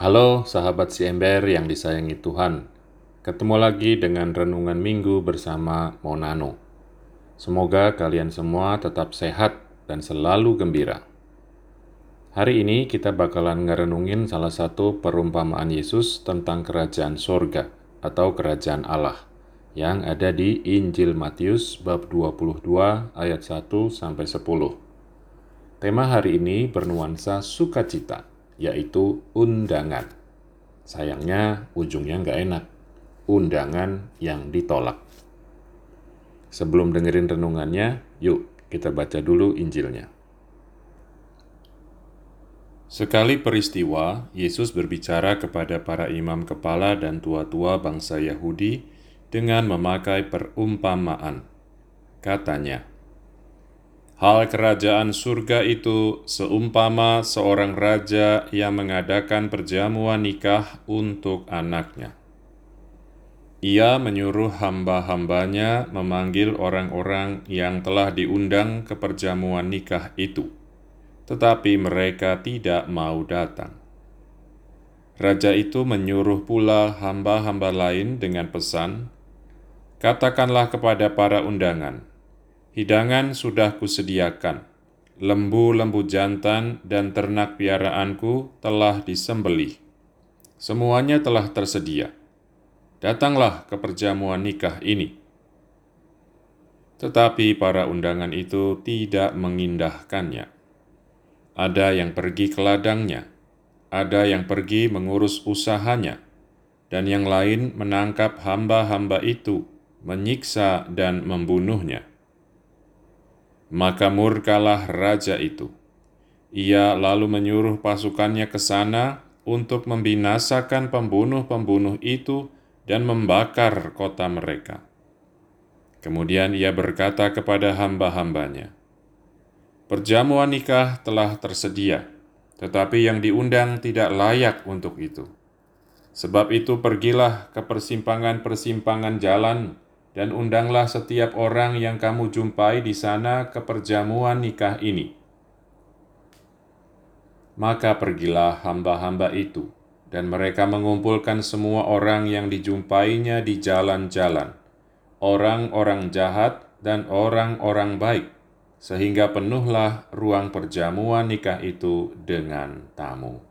Halo sahabat si ember yang disayangi Tuhan. Ketemu lagi dengan renungan minggu bersama Monano. Semoga kalian semua tetap sehat dan selalu gembira. Hari ini kita bakalan ngerenungin salah satu perumpamaan Yesus tentang kerajaan sorga atau kerajaan Allah yang ada di Injil Matius bab 22 ayat 1 sampai 10. Tema hari ini bernuansa sukacita yaitu undangan. Sayangnya ujungnya nggak enak. Undangan yang ditolak. Sebelum dengerin renungannya, yuk kita baca dulu Injilnya. Sekali peristiwa, Yesus berbicara kepada para imam kepala dan tua-tua bangsa Yahudi dengan memakai perumpamaan. Katanya, Hal kerajaan surga itu seumpama seorang raja yang mengadakan perjamuan nikah untuk anaknya. Ia menyuruh hamba-hambanya memanggil orang-orang yang telah diundang ke perjamuan nikah itu, tetapi mereka tidak mau datang. Raja itu menyuruh pula hamba-hamba lain dengan pesan, "Katakanlah kepada para undangan, Hidangan sudah kusediakan, lembu-lembu jantan dan ternak piaraanku telah disembelih. Semuanya telah tersedia. Datanglah ke perjamuan nikah ini. Tetapi para undangan itu tidak mengindahkannya. Ada yang pergi ke ladangnya, ada yang pergi mengurus usahanya, dan yang lain menangkap hamba-hamba itu, menyiksa dan membunuhnya. Maka murkalah raja itu. Ia lalu menyuruh pasukannya ke sana untuk membinasakan pembunuh-pembunuh itu dan membakar kota mereka. Kemudian ia berkata kepada hamba-hambanya, Perjamuan nikah telah tersedia, tetapi yang diundang tidak layak untuk itu. Sebab itu pergilah ke persimpangan-persimpangan jalan dan undanglah setiap orang yang kamu jumpai di sana ke perjamuan nikah ini. Maka pergilah hamba-hamba itu, dan mereka mengumpulkan semua orang yang dijumpainya di jalan-jalan, orang-orang jahat dan orang-orang baik, sehingga penuhlah ruang perjamuan nikah itu dengan tamu.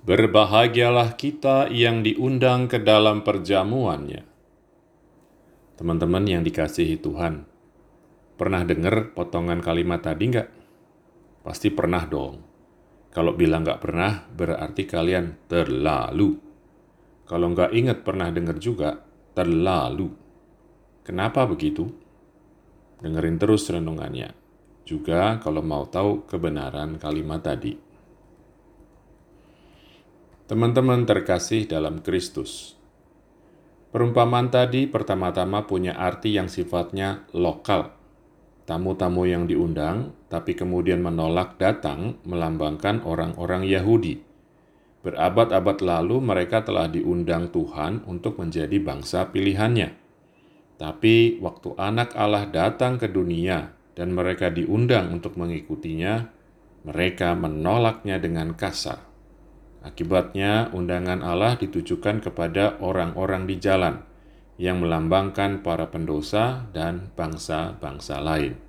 Berbahagialah kita yang diundang ke dalam perjamuannya. Teman-teman yang dikasihi Tuhan, pernah dengar potongan kalimat tadi nggak? Pasti pernah dong. Kalau bilang nggak pernah, berarti kalian terlalu. Kalau nggak ingat pernah dengar juga, terlalu. Kenapa begitu? Dengerin terus renungannya. Juga kalau mau tahu kebenaran kalimat tadi. Teman-teman terkasih dalam Kristus, perumpamaan tadi pertama-tama punya arti yang sifatnya lokal. Tamu-tamu yang diundang, tapi kemudian menolak datang, melambangkan orang-orang Yahudi. Berabad-abad lalu, mereka telah diundang Tuhan untuk menjadi bangsa pilihannya. Tapi waktu Anak Allah datang ke dunia dan mereka diundang untuk mengikutinya, mereka menolaknya dengan kasar Akibatnya, undangan Allah ditujukan kepada orang-orang di jalan yang melambangkan para pendosa dan bangsa-bangsa lain.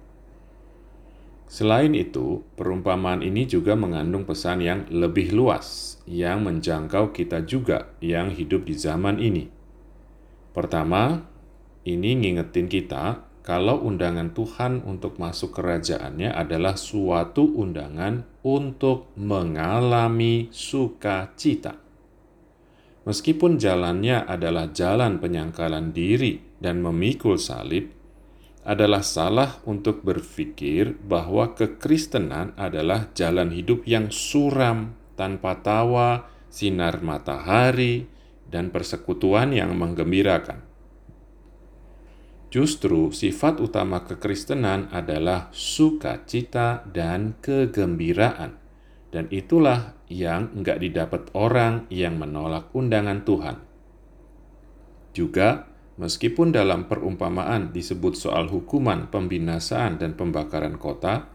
Selain itu, perumpamaan ini juga mengandung pesan yang lebih luas yang menjangkau kita juga yang hidup di zaman ini. Pertama, ini ngingetin kita kalau undangan Tuhan untuk masuk kerajaannya adalah suatu undangan untuk mengalami sukacita. Meskipun jalannya adalah jalan penyangkalan diri dan memikul salib, adalah salah untuk berpikir bahwa kekristenan adalah jalan hidup yang suram, tanpa tawa, sinar matahari, dan persekutuan yang menggembirakan. Justru sifat utama kekristenan adalah sukacita dan kegembiraan. Dan itulah yang enggak didapat orang yang menolak undangan Tuhan. Juga, meskipun dalam perumpamaan disebut soal hukuman, pembinasaan, dan pembakaran kota,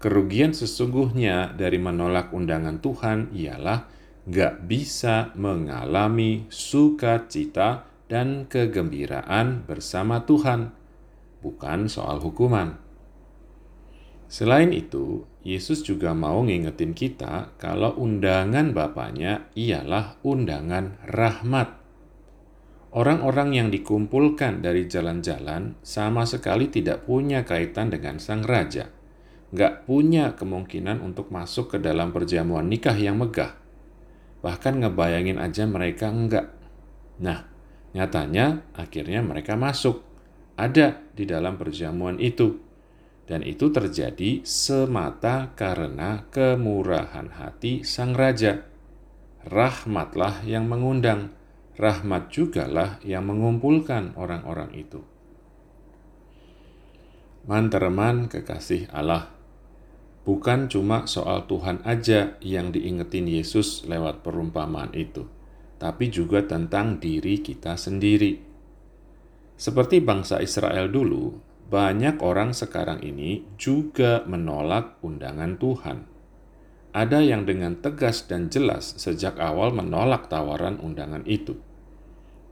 kerugian sesungguhnya dari menolak undangan Tuhan ialah gak bisa mengalami sukacita dan kegembiraan bersama Tuhan, bukan soal hukuman. Selain itu, Yesus juga mau ngingetin kita kalau undangan Bapaknya ialah undangan rahmat. Orang-orang yang dikumpulkan dari jalan-jalan sama sekali tidak punya kaitan dengan sang raja. Gak punya kemungkinan untuk masuk ke dalam perjamuan nikah yang megah. Bahkan ngebayangin aja mereka enggak. Nah, nyatanya akhirnya mereka masuk. Ada di dalam perjamuan itu dan itu terjadi semata karena kemurahan hati sang raja. Rahmatlah yang mengundang, rahmat jugalah yang mengumpulkan orang-orang itu. Mantereman kekasih Allah, bukan cuma soal Tuhan aja yang diingetin Yesus lewat perumpamaan itu, tapi juga tentang diri kita sendiri. Seperti bangsa Israel dulu, banyak orang sekarang ini juga menolak undangan Tuhan. Ada yang dengan tegas dan jelas sejak awal menolak tawaran undangan itu.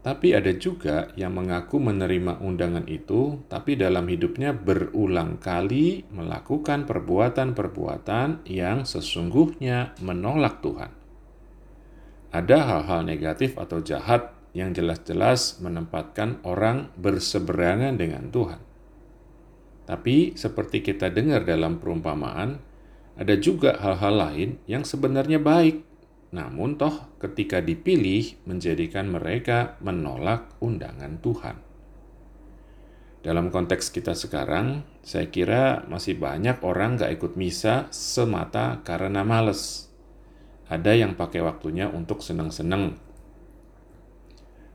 Tapi ada juga yang mengaku menerima undangan itu, tapi dalam hidupnya berulang kali melakukan perbuatan-perbuatan yang sesungguhnya menolak Tuhan. Ada hal-hal negatif atau jahat yang jelas-jelas menempatkan orang berseberangan dengan Tuhan tapi seperti kita dengar dalam perumpamaan, ada juga hal-hal lain yang sebenarnya baik, namun toh ketika dipilih menjadikan mereka menolak undangan Tuhan. Dalam konteks kita sekarang, saya kira masih banyak orang gak ikut misa semata karena males. Ada yang pakai waktunya untuk senang-senang.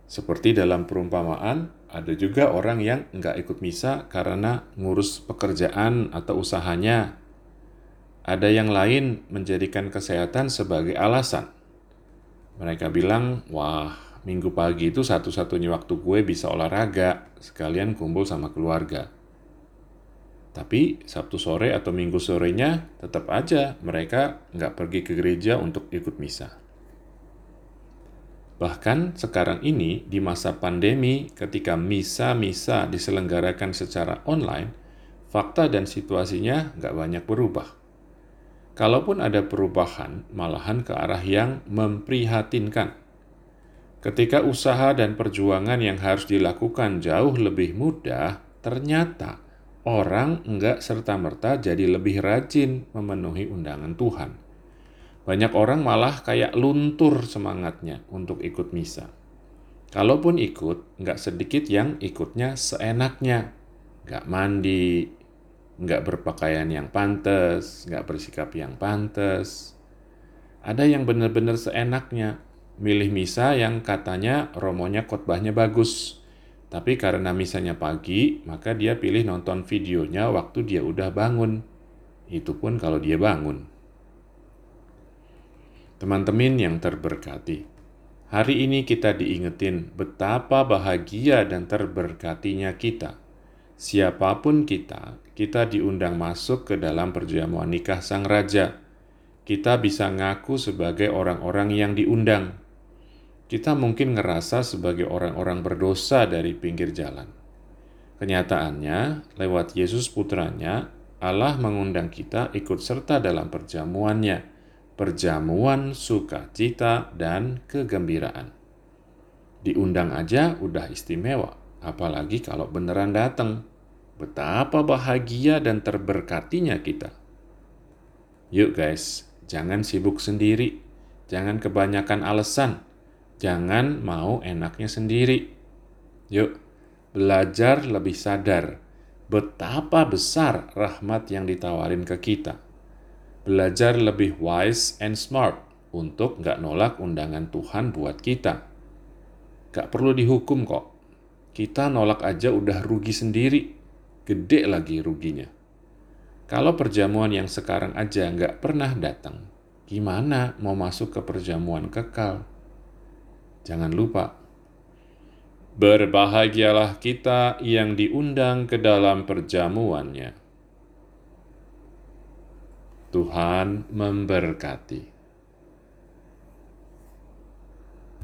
Seperti dalam perumpamaan, ada juga orang yang nggak ikut misa karena ngurus pekerjaan atau usahanya. Ada yang lain menjadikan kesehatan sebagai alasan. Mereka bilang, wah minggu pagi itu satu-satunya waktu gue bisa olahraga, sekalian kumpul sama keluarga. Tapi Sabtu sore atau Minggu sorenya tetap aja mereka nggak pergi ke gereja untuk ikut misa. Bahkan sekarang ini di masa pandemi ketika misa-misa diselenggarakan secara online, fakta dan situasinya nggak banyak berubah. Kalaupun ada perubahan, malahan ke arah yang memprihatinkan. Ketika usaha dan perjuangan yang harus dilakukan jauh lebih mudah, ternyata orang nggak serta-merta jadi lebih rajin memenuhi undangan Tuhan banyak orang malah kayak luntur semangatnya untuk ikut misa. Kalaupun ikut, nggak sedikit yang ikutnya seenaknya. Nggak mandi, nggak berpakaian yang pantas, nggak bersikap yang pantas. Ada yang benar-benar seenaknya, milih misa yang katanya romonya khotbahnya bagus. Tapi karena misanya pagi, maka dia pilih nonton videonya waktu dia udah bangun. Itu pun kalau dia bangun. Teman-teman yang terberkati, hari ini kita diingetin betapa bahagia dan terberkatinya kita. Siapa pun kita, kita diundang masuk ke dalam perjamuan nikah sang raja. Kita bisa ngaku sebagai orang-orang yang diundang. Kita mungkin ngerasa sebagai orang-orang berdosa dari pinggir jalan. Kenyataannya, lewat Yesus putranya, Allah mengundang kita ikut serta dalam perjamuannya perjamuan sukacita dan kegembiraan. Diundang aja udah istimewa, apalagi kalau beneran datang. Betapa bahagia dan terberkatinya kita. Yuk guys, jangan sibuk sendiri, jangan kebanyakan alasan, jangan mau enaknya sendiri. Yuk, belajar lebih sadar betapa besar rahmat yang ditawarin ke kita belajar lebih wise and smart untuk nggak nolak undangan Tuhan buat kita. Gak perlu dihukum kok. Kita nolak aja udah rugi sendiri. Gede lagi ruginya. Kalau perjamuan yang sekarang aja nggak pernah datang, gimana mau masuk ke perjamuan kekal? Jangan lupa, berbahagialah kita yang diundang ke dalam perjamuannya. Tuhan memberkati.